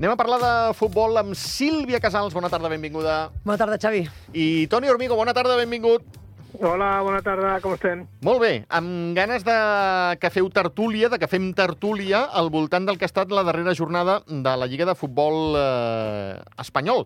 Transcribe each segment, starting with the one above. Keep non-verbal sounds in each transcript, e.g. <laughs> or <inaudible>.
Anem a parlar de futbol amb Sílvia Casals. Bona tarda, benvinguda. Bona tarda, Xavi. I Toni Hormigo, bona tarda, benvingut. Hola, bona tarda, com estem? Molt bé, amb ganes de que feu tertúlia, de que fem tertúlia al voltant del que ha estat la darrera jornada de la Lliga de Futbol eh, espanyol.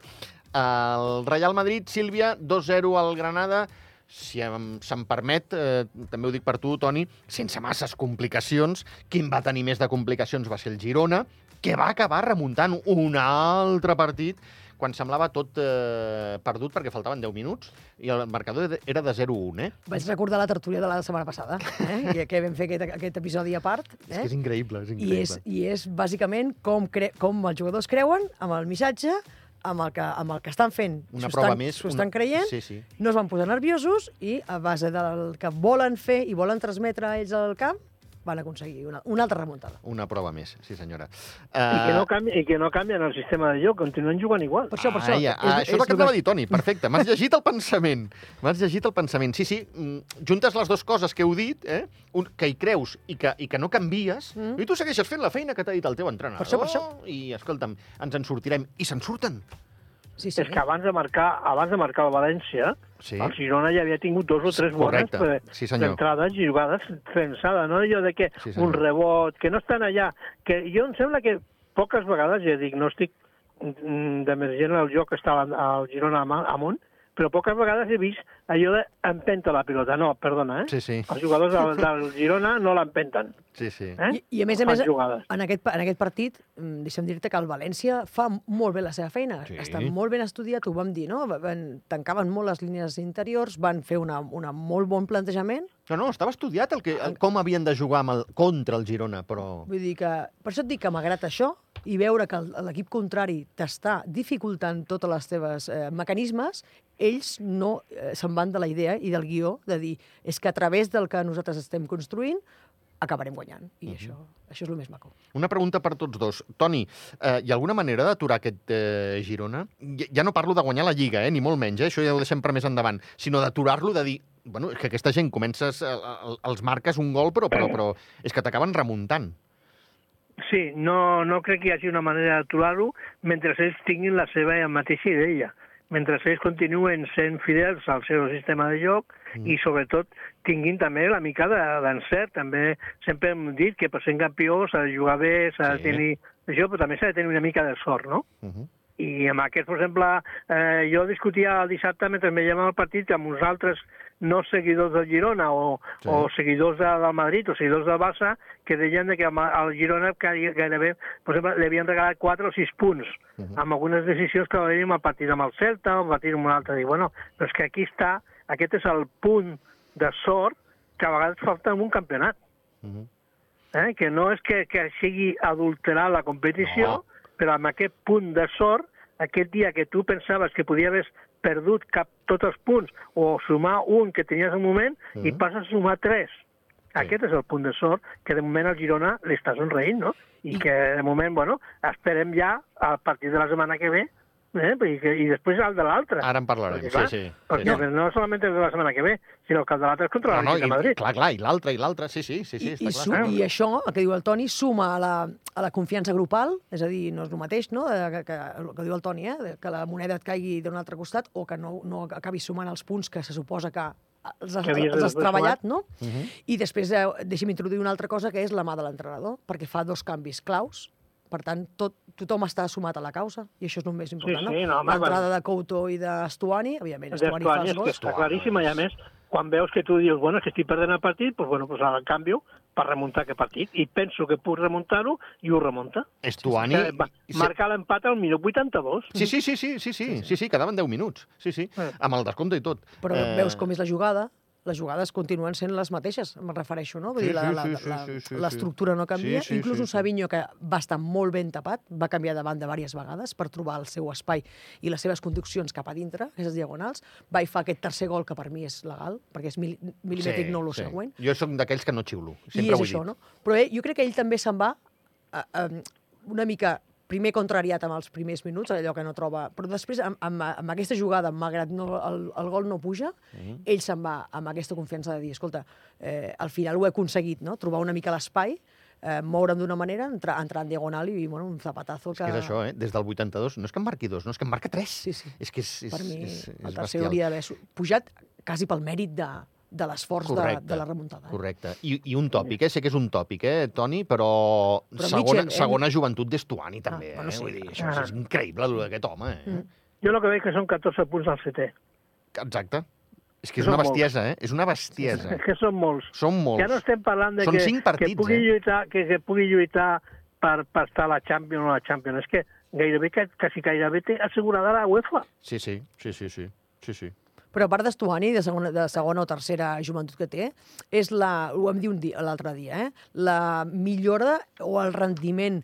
El Real Madrid, Sílvia, 2-0 al Granada, si em, se'm permet, eh, també ho dic per tu, Toni, sense masses complicacions. Quin va tenir més de complicacions va ser el Girona, que va acabar remuntant un altre partit quan semblava tot eh, perdut perquè faltaven 10 minuts i el marcador era de 0-1, eh? Vaig recordar la tertúlia de la setmana passada, eh? I que vam fer aquest, aquest episodi a part. Eh? És que és increïble, és I increïble. és, I és bàsicament com, cre com els jugadors creuen amb el missatge, amb el que, amb el que estan fent. Una prova estan, més, S'ho una- estan creient, Sí, sí. no es van posar nerviosos i a base del que volen fer i volen transmetre ells al camp, van aconseguir una, una altra remuntada. Una prova més, sí senyora. I que, no Uh, canvi, I que no canvien el sistema de joc, continuen jugant igual. Per això, per això. Ah, ja, ah, això és el que et anava a dir, Toni. Perfecte, m'has llegit el pensament. M'has llegit el pensament. Sí, sí, mm, juntes les dues coses que heu dit, eh? Un, que hi creus i que, i que no canvies. Mm. i tu segueixes fent la feina que t'ha dit el teu entrenador. Per això, per això. I, escolta'm, ens en sortirem. I se'n surten. Sí, sí. És que abans de marcar, abans de marcar el València, Sí. el Girona ja havia tingut dos o tres bones Correcte. eh, Sí, senyor. entrades i jugades pensades, no allò de que Sí, senyor. un rebot, que no estan allà, que jo em sembla que poques vegades, ja dic, no estic mm, d'emergent al joc que estava al Girona am- amunt, però poques vegades he vist allò d'empenta la pilota. No, perdona, eh? Sí, sí. Els jugadors del, del Girona no l'empenten. Sí, sí. Eh? I, I a més a més, jugades. en aquest, en aquest partit, mm, deixa'm dir-te que el València fa molt bé la seva feina. Sí. Està molt ben estudiat, ho vam dir, no? Van, tancaven molt les línies interiors, van fer una, una molt bon plantejament. No, no, estava estudiat el que, el, com havien de jugar amb el, contra el Girona, però... Vull dir que, per això et dic que m'agrada això i veure que l'equip contrari t'està dificultant tots els teus eh, mecanismes, ells no eh, se'n van de la idea i del guió de dir és que a través del que nosaltres estem construint acabarem guanyant. I això, això és el més maco. Una pregunta per tots dos. Toni, eh, hi ha alguna manera d'aturar aquest eh, Girona? Ja, ja no parlo de guanyar la Lliga, eh, ni molt menys, eh, això ja ho deixem per més endavant, sinó d'aturar-lo, de dir, bueno, és que aquesta gent comences, eh, el- els marques un gol, però, però, però és que t'acaben remuntant. Sí, no, no crec que hi hagi una manera d'aturar-ho mentre ells tinguin la seva mateixa idea, mentre ells continuen sent fidels al seu sistema de joc mm. i, sobretot, tinguin també la mica de- d'encert. També sempre hem dit que per ser campió s'ha de jugar bé, s'ha Sí. de tenir això, però també s'ha de tenir una mica de sort, no? Uh -huh. I amb aquest, per exemple, eh, jo discutia el dissabte mentre me llevava el partit amb uns altres no seguidors del Girona o, Sí. o seguidors de, del Madrid o seguidors del Barça que deien de que al Girona gaire- gairebé per exemple, li havien regalat 4 o 6 punts uh Mhm. -huh. amb algunes decisions que va haver-hi amb el partit amb el Celta o el partit amb un altre. Dic, bueno, però és que aquí està, aquest és el punt de sort que a vegades falta en un campionat Uh -huh. eh? que no és que, que sigui adulterar la competició, No. Però amb aquest punt de sort, aquest dia que tu pensaves que podia haver perdut cap, tots els punts o sumar un que tenies al moment uh -huh. i Mhm. passes a sumar tres. Sí. Aquest és el punt de sort que de moment al Girona li està sonreint, no? I, I- que de moment, bueno, esperem ja al partit de la setmana que ve eh? I, que, i després el de l'altre. Ara en parlarem, Perquè, sí, clar, sí. Perquè sí, sí. no solament és de la setmana que ve, sinó que el de l'altre és contra No, no, l'Atlètic de i, Madrid. clar, clar, i l'altre, i l'altre, sí, sí, sí, sí, I, està i, clar. clar. I això, el que diu el Toni, suma a la, a la confiança grupal, és a dir, no és el mateix, no?, de, que, que, el que diu el Toni, eh? que la moneda et caigui d'un altre costat o que no, no acabis sumant els punts que se suposa que els, has- els has treballat, no? Uh -huh. I després, eh, deixi'm introduir una altra cosa, que és la mà de l'entrenador, perquè fa dos canvis claus, per tant, tot, tothom està sumat a la causa, i això és el més important, sí, no, home, L'entrada de Couto i d'Estuani, evidentment, Estuani fa els gols. està claríssima i a més quan veus que tu dius, bueno, que estic perdent el partit, doncs, bueno, pues ara el canvio per remuntar aquest partit i penso que puc remuntar-ho i ho remunta. Estuani... Marcar l'empat al minut 82. Sí, sí, sí, sí, sí, sí, sí, sí, quedaven 10 minuts, sí, sí, Eh. amb el descompte i tot. Però Eh, veus com és la jugada, les jugades continuen sent les mateixes, em refereixo, no? Vull Sí, dir, la- sí, la- sí, sí, la- sí, sí, l'estructura no canvia. Sí, sí, Inclús sí, un sí. Savinho que va estar molt ben tapat, va canviar de banda diverses vegades per trobar el seu espai i les seves conduccions cap a dintre, aquestes diagonals, va i fa aquest tercer gol que per mi és legal, perquè és mil, milimètric, no el següent. Jo sóc d'aquells que no xiulo, I sempre és ho he això, dit. no? Però ell, jo crec que ell també se'n va a, a, una mica primer contrariat amb els primers minuts, allò que no troba... Però després, amb, amb, amb aquesta jugada, malgrat no, el, el gol no puja, Mhm. ell se'n va amb aquesta confiança de dir, escolta, eh, al final ho he aconseguit, no? trobar una mica l'espai, eh, moure'm d'una manera, entrar, entrar en diagonal i, bueno, un zapatazo És que és això, eh? Des del 82, no és que en marqui dos, no és que en marca tres. Sí, sí. És que és, és, Per mi, és, és el tercer bestial. hauria d'haver pujat quasi pel mèrit de, de l'esforç de, de la remuntada. eh? Correcte. I, I un tòpic, eh? Sé que és un tòpic, eh, Toni, però, Però segona, Mitchell, hem- segona joventut d'Estuani, també, bueno, eh? sí. Vull dir, això és, és increïble, el d'aquest home, eh? Mm. Jo el que veig que són 14 punts del CT. Exacte. És que és Són una molts. bestiesa, eh? És una bestiesa. És que són molts. Són molts. Ja no estem parlant de Són que, cinc partits, que, pugui eh? lluitar, que, que pugui lluitar per, per estar a la Champions o a la Champions. És que gairebé, que, quasi gairebé té assegurada la UEFA. Sí, sí, sí, sí, sí. sí, sí. Però a part d'Estuani, de, segona, de segona o tercera joventut que té, és la, ho vam dir un dia- l'altre dia, eh? la millora o el rendiment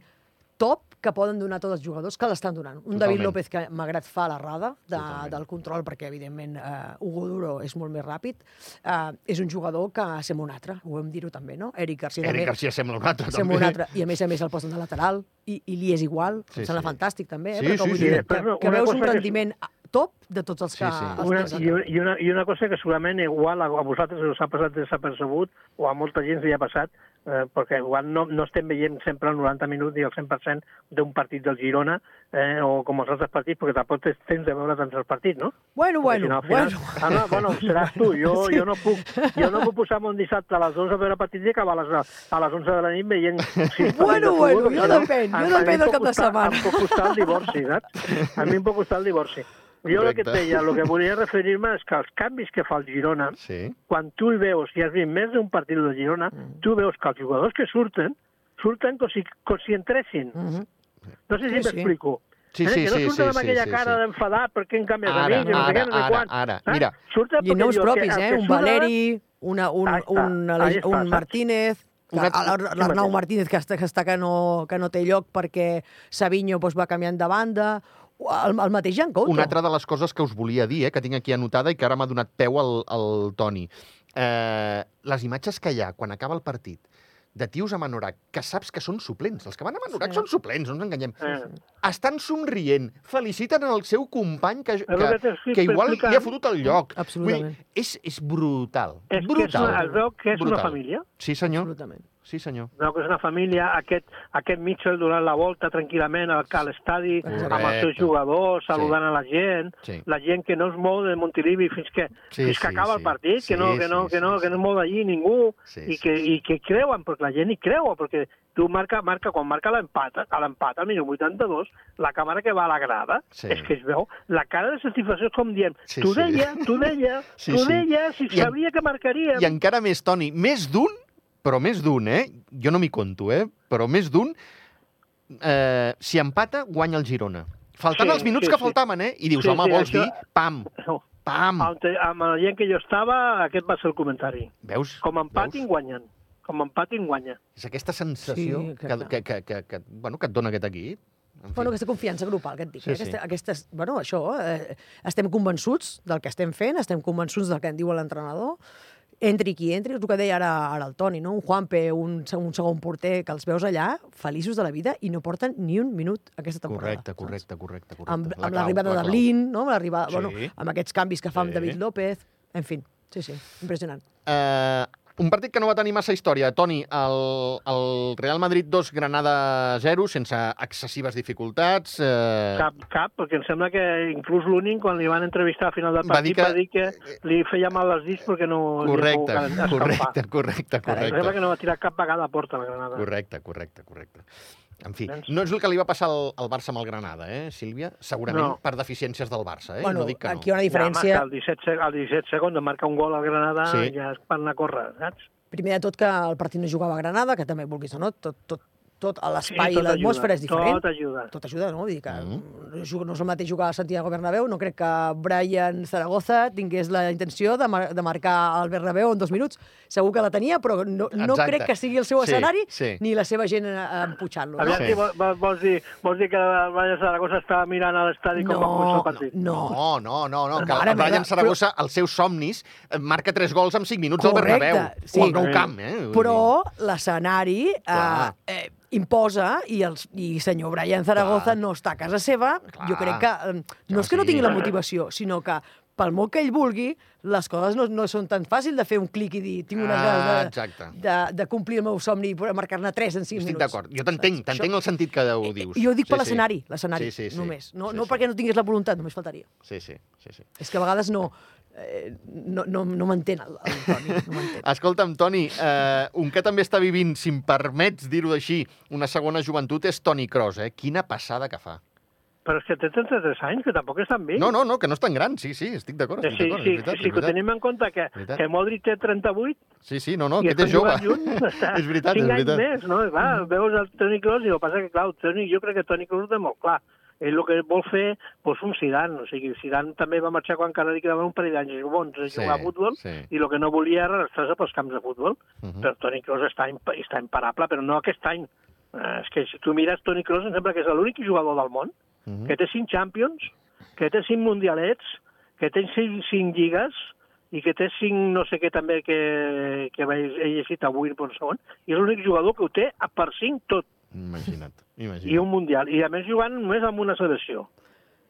top que poden donar tots els jugadors que l'estan donant. Un Totalment. David López que malgrat fa l'errada de, Totalment. del control, perquè evidentment eh, Hugo Duro és molt més ràpid, eh, és un jugador que sembla un altre, ho vam dir-ho també, no? Eric Garcia Eric també. Garcia sembla un altre, Sembla un també. altre. I a més a més el posen de lateral, i, i li és igual, Sí, em sembla sí. fantàstic també, eh? Sí, Però que sí, vull sí. dir que, que veus un que és- rendiment top de tots els que... Sí, sí. els Una, que i, i, una, I una cosa que segurament igual a, a vosaltres us ha passat desapercebut o a molta gent li ha passat, eh, perquè igual no, no estem veient sempre el 90 minuts ni el 100% d'un partit del Girona eh, o com els altres partits, perquè tampoc tens temps de veure tants els partits, no? Bueno, si bueno, no, al final- bueno. Ah, no, bueno, seràs tu. Jo, <laughs> Sí. jo, no puc, jo no puc posar-me un dissabte a les 11 a veure partits i acabar a les, a les 11 de la nit veient... <laughs> partits Bueno, bueno, futbol, jo si depèn, jo depèn del cap de setmana. Em pot costar el divorci, saps? A mi em pot costar el divorci. Jo el que et deia, el que volia referir-me és que els canvis que fa el Girona, Sí. quan tu hi veus, i has vist més d'un partit del Girona, Mm. tu veus que els jugadors que surten, surten com si, com si entressin. Mhm. No sé si Sí, sí. m'explico. Sí, eh? sí, que no sí, surten sí, amb sí, aquella sí, cara sí. d'enfadat perquè en canvies Ara, de mig, no sé què, ara, no sé ara, quan. ara. saps? Mira. Surten I noms propis, eh? Un ara- Valeri, una, un, està, un, està, un saps? Martínez, l'Arnau. Martínez, que està, que, està que, no, que no té lloc perquè Savinho doncs, va canviant de banda, el, el mateix Jan Couto. Una altra de les coses que us volia dir, eh, que tinc aquí anotada i que ara m'ha donat peu al, al Toni. Eh, les imatges que hi ha quan acaba el partit de tios amb anorac, que saps que són suplents. Els que van amb anorac Sí. són suplents, no ens enganyem. Eh. Estan somrient, feliciten el seu company que, que que, que igual li ha fotut el lloc. Absolutament. Vull dir, és, és brutal. És que és brutal. una, es veu que és una brutal. família. Sí, senyor. Absolutament. Sí, senyor. Es veu que és una família. Aquest, aquest Mitchell donant la volta tranquil·lament al, a l'estadi Correcte. amb els seus jugadors, saludant a la gent, Sí. la gent que no es mou de Montilivi fins que, Sí, fins que sí, acaba sí. el partit, Sí, que no, que no, sí, que no, sí, que no sí. es mou d'allí ningú, Sí, i, sí, que, i que creuen, perquè la gent hi creu, perquè tu marca, marca quan marca l'empat, a l'empat al minut 82, la càmera que va a la grada, Sí. és que es veu la cara de satisfacció és com dient, Sí, tu sí. deia, tu deia, <laughs> Sí, tu sí. deia, si I en- sabia que marcaríem. I encara més, Toni, més d'un, però més d'un, eh? Jo no m'hi conto, eh? Però més d'un, eh, si empata, guanya el Girona. Faltant Sí, els minuts sí, que sí. faltaven, eh? I dius, Sí, home, sí, vols això- dir, pam, No. pam. Amb, amb la gent que jo estava, aquest va ser el comentari. Veus? Com empatin, Veus? guanyen. Com empatin, guanya. És aquesta sensació Sí, que, que, que, que, que, bueno, que et dona aquest equip. En fi. Bueno, aquesta confiança grupal que et dic. Sí, eh? sí. Aquesta, aquestes, bueno, això, eh, estem convençuts del que estem fent, estem convençuts del que en diu l'entrenador, entri qui entri, és el que deia ara, ara el Toni, no? un Juanpe, un, un segon porter, que els veus allà feliços de la vida i no porten ni un minut aquesta temporada. Correcte, correcte, correcte. correcte. Amb, amb l'arribada la de. Blin, no? amb, Sí. bueno, amb aquests canvis que fa amb Sí. David López, en fi, sí, sí, impressionant. Eh, un partit que no va tenir massa història. Toni, el, el Real Madrid 2, Granada 0, sense excessives dificultats. Eh, Cap, cap, perquè em sembla que inclús l'únic, quan li van entrevistar al final del Va dir partit, que- va dir que li feia mal els dits perquè no... correcte, escampar. correcte, correcte, Em sembla correcte. que no va tirar cap vegada a porta, la Granada. Correcte, correcte, correcte. En fi, no és el que li va passar al, al Barça amb el Granada, eh, Sílvia? Segurament No. per deficiències del Barça, eh? bueno, no dic que no. aquí hi ha una Ja, diferència... que al 17, seg- al 17 segons de marcar un gol al Granada Sí. ja és per anar a córrer, saps? Primer de tot que el partit no jugava a Granada, que també vulguis o no, tot, tot, tot l'espai tot i l'atmosfera és diferent. Tot ajuda. tot ajuda, no? Vull dir que Mm. mm. no és el mateix jugar a Santiago Bernabéu, no crec que Brian Zaragoza tingués la intenció de, mar de marcar el Bernabéu en dos minuts. Segur que la tenia, però no, no Exacte. crec que sigui el seu Sí, escenari sí. ni la seva gent emputxant-lo. No? Sí. vols, vols, dir, vols dir que el Valle Zaragoza estava mirant a l'estadi com va començar el partit? no, No, no, no, no, que Mare el Brian meva, Saragossa, els seus somnis, eh, marca tres gols en cinc minuts al Correcte, Bernabéu. sí. O al Nou Camp, eh? Però l'escenari eh, eh, imposa i el i senyor Brian Zaragoza Clar. no està a casa seva. Clar. Jo crec que eh, no és que no sí. tingui la motivació, sinó que pel molt que ell vulgui, les coses no, no són tan fàcils de fer un clic i dir tinc unes Ah, ganes de, de, de complir el meu somni i marcar-ne 3 en 5 Estic minuts. d'acord. Jo t'entenc, t'entenc el sentit que ho dius. I jo ho dic Sí, per sí. l'escenari, l'escenari, Sí, sí, sí. només. No, Sí, no sí. perquè no tingués la voluntat, només faltaria. Sí, sí, sí, sí. És que a vegades no, eh, no, no, no m'entén el, el Toni, no. <laughs> Escolta'm, Toni, eh, un que també està vivint, si em permets dir-ho així, una segona joventut és Toni Kroos, eh? Quina passada que fa. Però és que té 33 anys, que tampoc és tan vell. No, no, no, que no és tan gran, sí, sí, estic d'acord, Sí, estic sí, sí, és veritat, sí, que veritat. tenim en compte que, Veritat. que Modric té 38 Sí, sí, no, no, aquest és jove. junts, està <laughs> és veritat, és 5 anys veritat. més, no? I, clar, veus el Toni Kroos i el que passa que, clar, Toni, jo crec que Toni Kroos ho té molt clar. Ell el que vol fer, doncs, un Zidane. O sigui, Zidane també va marxar quan encara li quedaven un parell d'anys bons a Sí, jugar a futbol sí. i el que no volia era arrastrar-se pels camps de futbol. Mhm. Però Toni Kroos està, imp està imparable, però no aquest any. Eh, és que si tu mires Toni Kroos, em sembla que és l'únic jugador del món Mhm. que té cinc Champions, que té cinc Mundialets, que té cinc, cinc lligues i que té cinc no sé què també que, que he llegit avui per segon, i és l'únic jugador que ho té per cinc tot, Imagina't, i imagina't. un Mundial, i a més jugant només amb una selecció.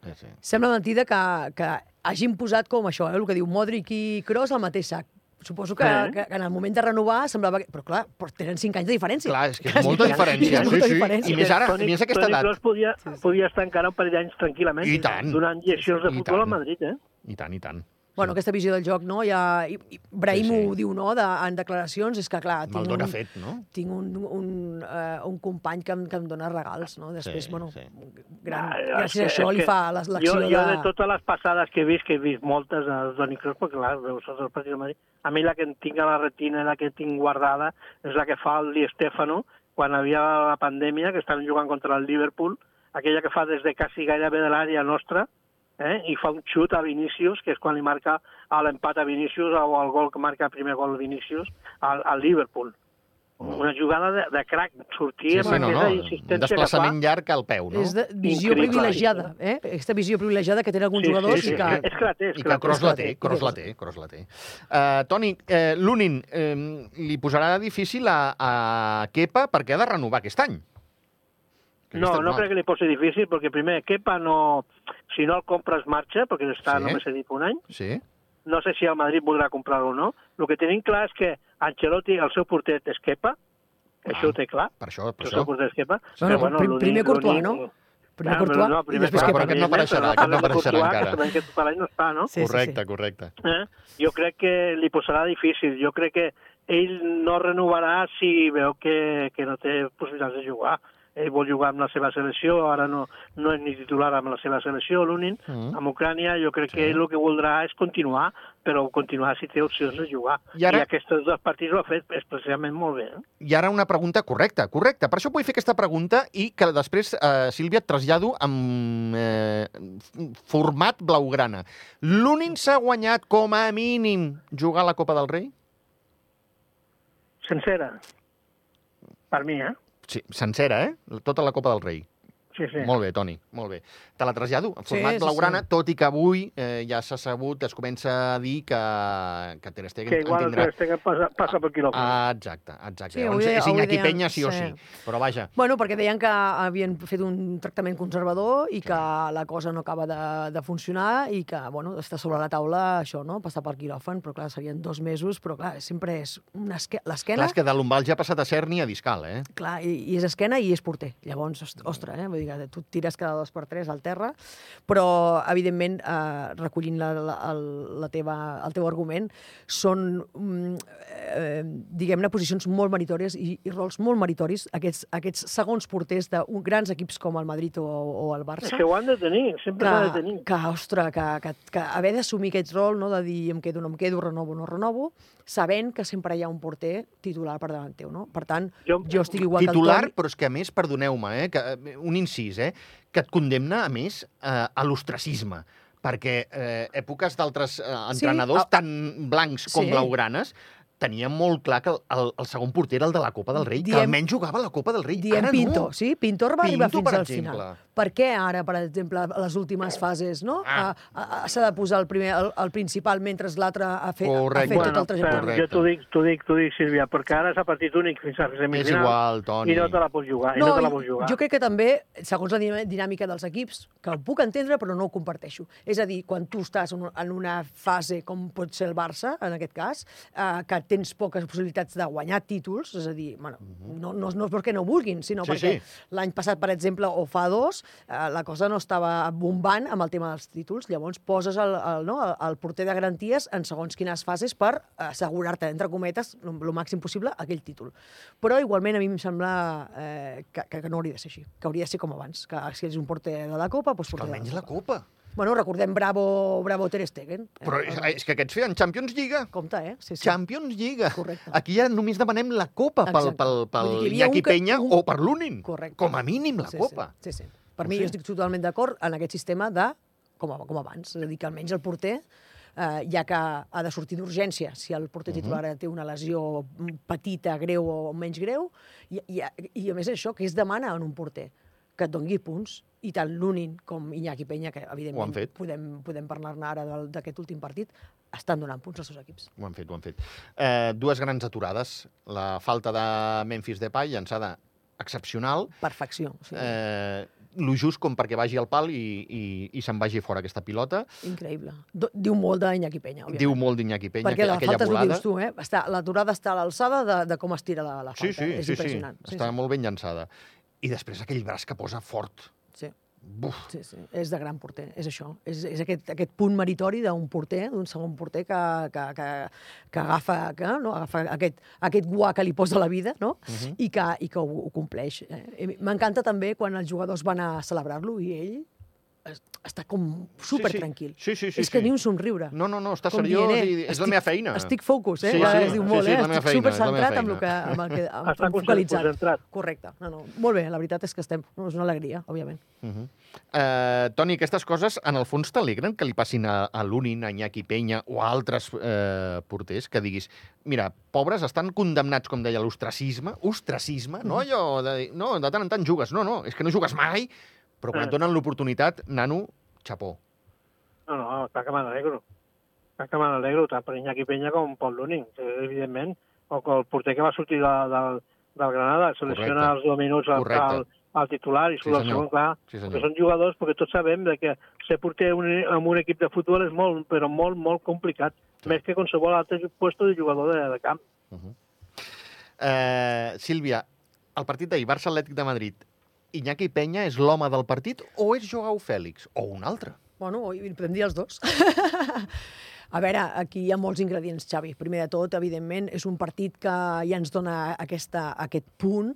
Sí, sí. Sembla mentida que, que hagin posat com això, eh, el que diu Modric i Kroos al mateix sac. Suposo que, Eh? que, que en el moment de renovar semblava... Que... Però clar, però tenen 5 anys de diferència. Clar, és que és molta sí, diferència. és Sí, molta sí. diferència. I més ara, Toni, més aquesta Toni edat. Kroos podia, podia estar encara un parell d'anys tranquil·lament I tant. donant llegions de I futbol tant. a Madrid, eh? I tant, i tant. Bueno, aquesta visió del joc, no? Ja, i, i Brahim Sí, sí. ho diu, no?, de, en declaracions, és que, clar, tinc un, fet, no? tinc un, un, uh, un company que em, que em dona regals, no? Després, Sí, bueno, sí. gran, Ah, gràcies que- a això li fa l'acció jo, de... Jo de totes les passades que he vist, que he vist moltes a Toni Kroos, perquè clar, veus els partits de Madrid, a mi la que en tinc a la retina, la que tinc guardada, és la que fa el Di Stefano, quan havia la pandèmia, que estaven jugant contra el Liverpool, aquella que fa des de quasi gairebé de l'àrea nostra, eh? i fa un xut a Vinícius, que és quan li marca l'empat a Vinícius o el gol que marca el primer gol Vinícius al, al Liverpool. Una jugada de, de crack, sortir Sí, amb sí, no, no. aquesta Un insistència desplaçament que fa. llarg al peu, no? És de visió Increïble. privilegiada, eh? Aquesta visió privilegiada que tenen alguns Sí, jugadors sí, i que... sí. És que la té, és I que. Kroos la té, i Kroos la té, Kroos la té. Uh, Toni, uh, Lunin, eh, li posarà difícil a, a Kepa perquè ha de renovar aquest any. No, aquest no any crec que li posi difícil, perquè primer, Kepa no... Si no el compres, marxa, perquè està Sí. només cedit un any. Sí? No sé si el Madrid voldrà comprar-lo o no. El que tenim clar és que Ancelotti, el seu porter és Kepa, això Ah, ho té clar, Per això, per el seu això. porter és Kepa. Bueno, però, prim- l'únic- primer Courtois, no? Primer Ah, Courtois però no, i després Kepa. però aquest no apareixerà, aquest no però apareixerà encara. Que sabem que tot l'any no està, no? Sí, sí, correcte, sí. correcte. Eh? Jo crec que li posarà difícil. Jo crec que ell no renovarà si veu que, que no té possibilitats de jugar. Ell vol jugar amb la seva selecció, ara no, no és ni titular amb la seva selecció, l'únic. Mm. Amb Ucrània jo crec Sí. que ell el que voldrà és continuar, però continuar si té opcions de jugar. I ara- I aquests dos partits ho ha fet especialment molt bé. Eh? I ara una pregunta correcta, correcta. Per això vull fer aquesta pregunta i que després, eh, Sílvia, et trasllado amb eh, format blaugrana. L'únic s'ha guanyat com a mínim jugar a la Copa del Rei? Sencera. Per mi, eh? Sencera, eh? Tota la Copa del Rei. Sí, sí. Molt bé, Toni, molt bé. Te la trasllado, en Sí, format sí, blaugrana, sí. tot i que avui eh, ja s'ha sabut, es comença a dir que, que Ter Stegen Que igual en el tindrà... Ter Stegen passa, passa per quilòmetre. Ah, exacte, exacte. Sí, Llavors, és Iñaki deien- Peña sí o sí. sí. Però vaja, Bueno, perquè deien que havien fet un tractament conservador i que la cosa no acaba de, de funcionar i que, bueno, està sobre la taula això, no?, passar per quiròfan, però clar, serien dos mesos, però clar, sempre és esque... clar, l'esquena, és que de l'Umbal ja ha passat a Cerny a Discal, eh? clar, i, i és esquena i és porter. Llavors, ost- ostres, eh? Vull dir que tu tires cada dos per tres al terra, però, evidentment, eh, recollint la, la, el, la teva, el teu argument, són, mm, eh, diguem-ne, posicions molt meritòries i, i rols molt meritoris, aquests, aquests segons porters de un- grans equips com el Madrid o, o el Barça És que ho han de tenir, sempre s'ha de que, tenir. que, ostres, que, que, que haver d'assumir aquest rol, no, de dir em quedo, no em quedo, renovo, no renovo, sabent que sempre hi ha un porter titular per davant teu, no? Per tant, jo, Jo- estic igual Titular, que Toni. però és que a més, perdoneu-me, eh, que, eh, un incís, eh, que et condemna, a més, eh, a l'ostracisme perquè eh, èpoques d'altres eh, Sí, entrenadors, a- tan blancs com Sí. blaugranes, tenien molt clar que el, el, el segon porter era el de la Copa del Rei, que Diem- almenys jugava a la Copa del Rei. Diem Ara Pinto, no. sí? Pinto va arribar Pinto, fins per al exemple. final. Per què ara, per exemple, a les últimes fases, no? Ah. S'ha de posar el, primer, el, el principal mentre l'altre ha fet, ha fet Bueno, tot el trajecte? jo t'ho dic, t'ho dic, t'ho dic, Sílvia, perquè ara s'ha partit únic fins a semifinal. És igual, Toni. I no te la pots jugar, i no, te la pots jugar. jo crec que també, segons la dinà- dinàmica dels equips, que ho puc entendre però no ho comparteixo. És a dir, quan tu estàs en un- en una fase com pot ser el Barça, en aquest cas, eh, que tens poques possibilitats de guanyar títols, és a dir, bueno, no, no, no és perquè no vulguin, sinó Mhm. Sí, perquè sí. l'any passat, per exemple, o fa dos, eh, la cosa no estava bombant amb el tema dels títols. Llavors poses el, el, no, el, el porter de garanties en segons quines fases per assegurar-te, entre cometes, el, màxim possible, aquell títol. Però igualment a mi em sembla eh, que, que, no hauria de ser així, que hauria de ser com abans, que si ets un porter de la Copa, doncs porter de almenys la la Copa. Bueno, recordem Bravo, Bravo Ter Stegen. Eh, Però és, és que aquests feien Champions Lliga. Compte, eh? Sí, sí. Champions Lliga. Correcte. Aquí ja només demanem la Copa pel, Exacte. pel, pel havia Iñaki un que- Peña un- o per l'Unin. Com a mínim la sí, Copa. Sí, sí. sí. Per mi sé. jo estic totalment d'acord en aquest sistema de com, com abans. És a dir, que almenys el porter eh, ja que ha de sortir d'urgència si el porter titular té una lesió petita, greu o menys greu, i, i, i a més això, que es demana en un porter? Que et dongui punts, i tant l'Unin com Iñaki Peña, que evidentment podem, podem parlar-ne ara d'aquest últim partit, estan donant punts als seus equips. Ho han fet, ho han fet. Eh, dues grans aturades. La falta de Memphis Depay, llançada excepcional. Perfecció. Sigui, Eh, lo just com perquè vagi al pal i, i, i se'n vagi fora aquesta pilota. Increïble. Diu molt d'Iñaki Peña, òbviament. Diu molt d'Iñaki Peña, Perquè la aquella falta és el que volada. dius tu, eh? Està, l'aturada està a l'alçada de, de com es tira la, la Sí, falta. sí, és sí, sí. Està molt ben llançada. I després aquell braç que posa fort. Sí, Buf. sí, sí. És de gran porter, és això. És, és aquest, aquest punt meritori d'un porter, d'un segon porter que, que, que, que agafa, que, no? agafa aquest, aquest guà que li posa la vida no? Mhm. uh -huh. I que, i que ho, ho compleix. Eh? M'encanta també quan els jugadors van a celebrar-lo i ell està com super sí. tranquil. Sí, sí, sí, és que sí. ni un somriure. No, no, no, està Com seriós dient, eh, i és la estic- meva feina. Estic focus, eh? Sí, Sí, sí, es diu sí, molt, sí, eh? la meva estic feina, super la centrat amb que, amb el que amb, <laughs> Està focalitzat. concentrat. Correcte. No, no. Molt bé, la veritat és que estem... No, és una alegria, òbviament. Uh -huh. uh, Toni, aquestes coses en el fons t'alegren que li passin a, a l'Unin, a Iñaki Peña o a altres uh, porters que diguis mira, pobres estan condemnats, com deia, a l'ostracisme, ostracisme, no allò de, dir, no, de tant en tant jugues, no, no, és que no jugues mai, però quan et Eh. donen l'oportunitat, nano, xapó. No, no, clar que me n'alegro. Clar que me n'alegro, tant per Iñaki Peña com per l'Uning, evidentment. O que el porter que va sortir de, del, del Granada selecciona Correcte. els dos minuts al, al, al titular i Sí, surt al senyor. segon, clar. Sí, Perquè són jugadors, perquè tots sabem de que ser porter un, en un equip de futbol és molt, però molt, molt complicat. Sí. Més que qualsevol altre puesto de jugador de, de camp. Uh -huh. uh, Sílvia, el partit d'ahir, Barça-Atlètic de Madrid, Iñaki Peña és l'home del partit o és Joao Fèlix? O un altre? Bueno, podem dir els dos. <laughs> A veure, aquí hi ha molts ingredients, Xavi. Primer de tot, evidentment, és un partit que ja ens dona aquesta, aquest punt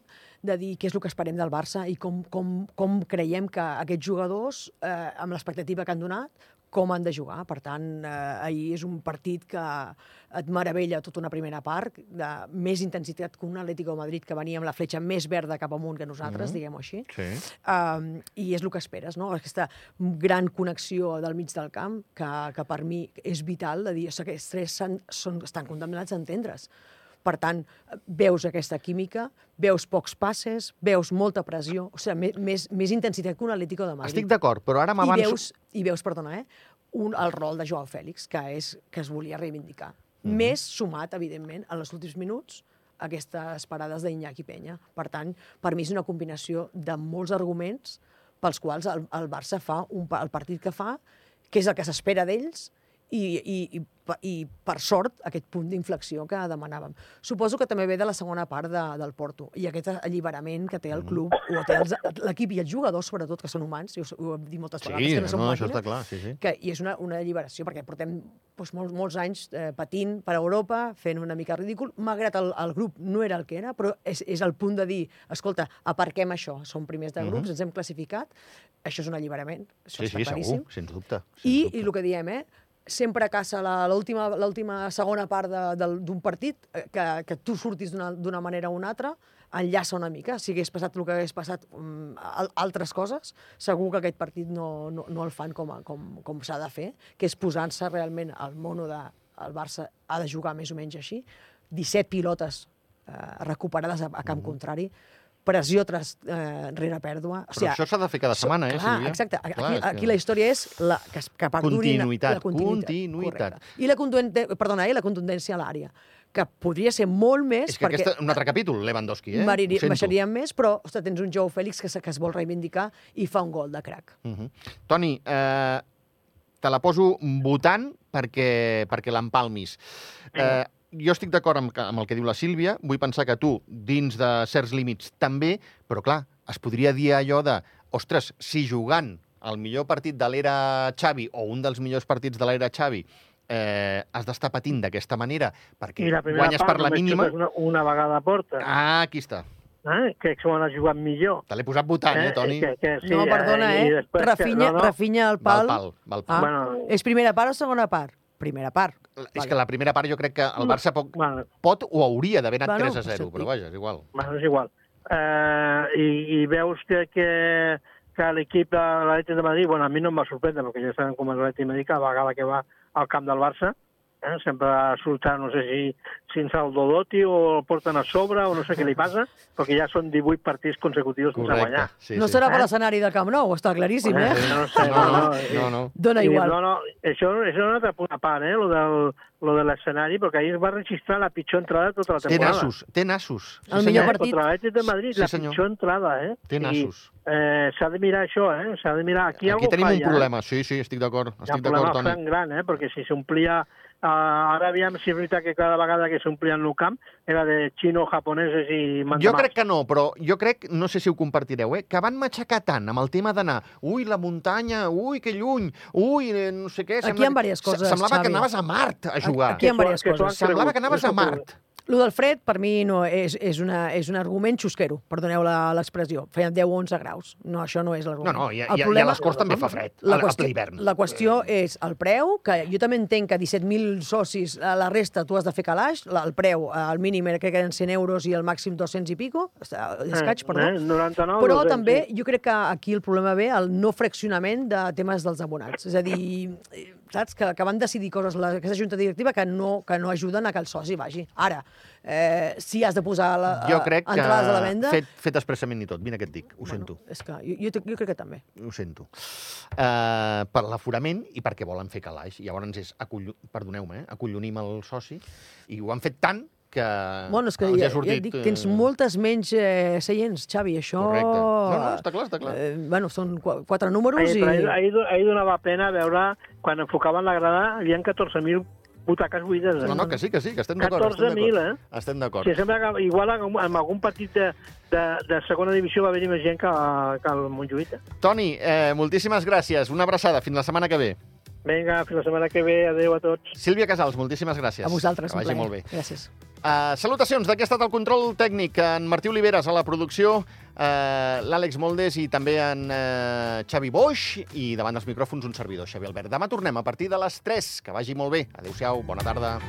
de dir què és el que esperem del Barça i com, com, com creiem que aquests jugadors, eh, amb l'expectativa que han donat, com han de jugar. Per tant, eh, ahir és un partit que et meravella tota una primera part, de més intensitat que un Atlético de Madrid que venia amb la fletxa més verda cap amunt que nosaltres, mm -hmm. diguem-ho així. Sí. Um, I és el que esperes, no? Aquesta gran connexió del mig del camp, que, que per mi és vital, de dir, o sigui, aquests tres són, són, estan condemnats a entendre's. Per tant, veus aquesta química, veus pocs passes, veus molta pressió, o sigui, més, més, més intensitat que un Atlético de Madrid. Estic d'acord, però ara I m'avanço... veus, I veus, perdona, eh, un, el rol de Joao Fèlix, que, és, que es volia reivindicar. Mm -hmm. Més sumat, evidentment, en els últims minuts, aquestes parades d'Iñaki Peña. Per tant, per mi és una combinació de molts arguments pels quals el, el Barça fa un, el partit que fa, que és el que s'espera d'ells, i, i, i, i, per sort, aquest punt d'inflexió que demanàvem. Suposo que també ve de la segona part de, del Porto, i aquest alliberament que té el club, o té l'equip i els jugadors, sobretot, que són humans, jo ho he dit moltes Sí, vegades, que no són no, això màquines, està clar, sí, sí. que, i és una, una alliberació, perquè portem doncs, molts, molts anys eh, patint per Europa, fent una mica ridícul, malgrat el, el grup no era el que era, però és, és el punt de dir, escolta, aparquem això, som primers de grups, Mhm. ens hem classificat, això és un alliberament, això Sí, està sí, claríssim. segur, sens dubte. Sens I, dubte. I el que diem, eh? Sempre caça la- l'última segona part d'un partit, eh, que, que tu surtis d'una manera o una altra, enllaça una mica. Si hagués passat el que hagués passat um, al, altres coses, segur que aquest partit no, no, no el fan com, a- com, com s'ha de fer, que és posant-se realment al mono de... El Barça ha de jugar més o menys així, 17 pilotes eh, recuperades a, a camp contrari, pressió tras, eh, rere pèrdua. O Però això s'ha de fer cada setmana, eh, clar, Sílvia? Exacte. Clar, Aquí, que- aquí la història és la, que, es- que perdurin... Continuïtat, la continuïtat. continuïtat. correcte. I la, contundència, perdona, eh, la contundència a l'àrea, que podria ser molt més... És que perquè aquest és un altre capítol, Lewandowski, eh? Mariri, Ho sento. baixaríem més, però ostres, tens un Joe Fèlix que, se- que es vol reivindicar i fa un gol de crac. Uh -huh. Toni, eh, te la poso votant perquè, perquè l'empalmis. Eh, jo estic d'acord amb, amb el que diu la Sílvia, vull pensar que tu, dins de certs límits, també, però clar, es podria dir allò de, ostres, si jugant el millor partit de l'era Xavi o un dels millors partits de l'era Xavi eh, has d'estar patint d'aquesta manera perquè guanyes part per la mínima... Una, una vegada a porta, Ah, aquí està. eh? que s'ho han jugat millor. Te l'he posat votant, eh, Toni? Que, que, sí, no, perdona, i eh? després que- Rafinha, no, no, Rafinha al Val pal. pal, val pal. Ah, Bueno. És primera part o segona part? Primera part. És que la primera part jo crec que el Barça pot, Bueno, pot o hauria d'haver anat Bueno, 3 a 0, sí. però vaja, és igual. bueno, és igual. Eh, i, I veus que, que, que l'equip de l'Atlètic de Madrid, bueno, a mi no em va sorprendre, perquè ja sabem com és l'Atlètic de Madrid, cada vegada que va al camp del Barça, eh, sempre surt, no sé si, si ens el Dodoti o el porten a sobre o no sé què li passa, perquè ja són 18 partits consecutius sense Correcte. guanyar. Sí, no sí. serà per Eh? l'escenari del Camp Nou, està claríssim, eh? no, no, sé, No, no, eh, no, no. <laughs> Dóna I, igual. No, no, això, això és un altre punt a part, eh, lo, del, lo de l'escenari, perquè ahir es va registrar la pitjor entrada de tota la Té temporada. nassos, té nassos. El sí, millor senyor. partit. Contra l'Atlètic de Madrid, Sí, la senyor. pitjor entrada, eh? Té nassos. I, eh, s'ha de mirar això, eh? S'ha de mirar... Aquí, Aquí algú tenim falla, un problema. Sí, sí, estic d'acord. Eh? Hi ha Estic un problema d'acord, Toni. gran, gran, eh? Perquè si s'omplia... Uh, ara aviam si és veritat que cada vegada que s'omplien el camp era de xino, japonesos i Jo mandamars. crec que no, però jo crec, no sé si ho compartireu, eh, que van matxacar tant amb el tema d'anar, ui, la muntanya, ui, que lluny, ui, eh, no sé què... Aquí hi ha diverses coses, Semblava que Xavi. anaves a Mart a jugar. Aquí hi ha Que diverses que coses. Semblava que anaves a que- Mart. Lo del fred, per mi, no és, és, una, és un argument xusquero, perdoneu la- l'expressió. Feien 10 o 11 graus. No, això no és l'argument. No, no, i, El i, i a les Corts també fa fred, la a, a qüestió, ple hivern. la qüestió és el preu, que jo també entenc que 17.000 socis, a la resta tu has de fer calaix, la- el preu, eh, el mínim era que eren 100 euros i el màxim 200 i pico, escaig, perdó. Eh, 99, Però 200, també jo crec que aquí el problema ve el no fraccionament de temes dels abonats. És a dir, eh, saps, que, que van decidir coses la, aquesta junta directiva que no, que no ajuden a que el soci vagi. Ara, eh, si has de posar la, Jo crec que entrades a la venda... fet, fet expressament i tot, mira què et dic, ho sento. És que jo, jo, jo crec que també. ho sento. Uh, per l'aforament i perquè volen fer calaix. Llavors és, acollo... perdoneu-me, eh? acollonim el soci, i ho han fet tant que bueno, és que ja, ha sortit... ja et dic, tens eh, moltes menys eh, seients, Xavi, això... Correcte. No, no, està clar, està clar. Eh, bueno, són qu quatre números Ahir, i... ahir, ahir, ahir donava pena veure, quan enfocaven la grada, hi ha 14.000 butaques buides. Eh? No, no, que sí, que sí, que estem d'acord. estem 14.000, d'acord. eh? Estem d'acord. Sí, sembla que igual en, en algun partit de, de, de segona divisió va haver-hi més gent que, que el Montjuïc. eh? Toni, eh, moltíssimes gràcies. Una abraçada. Fins la setmana que ve. Vinga, fins la setmana que ve. Adéu a tots. Sílvia Casals, moltíssimes gràcies. A vosaltres, que vagi molt bé. Gràcies. Uh, salutacions, d'aquí ha estat el control tècnic, en Martí Oliveres a la producció, uh, l'Àlex Moldes i també en uh, Xavi Boix, i davant dels micròfons un servidor, Xavi Albert. Demà tornem a partir de les 3. Que vagi molt bé. Adéu-siau, bona tarda.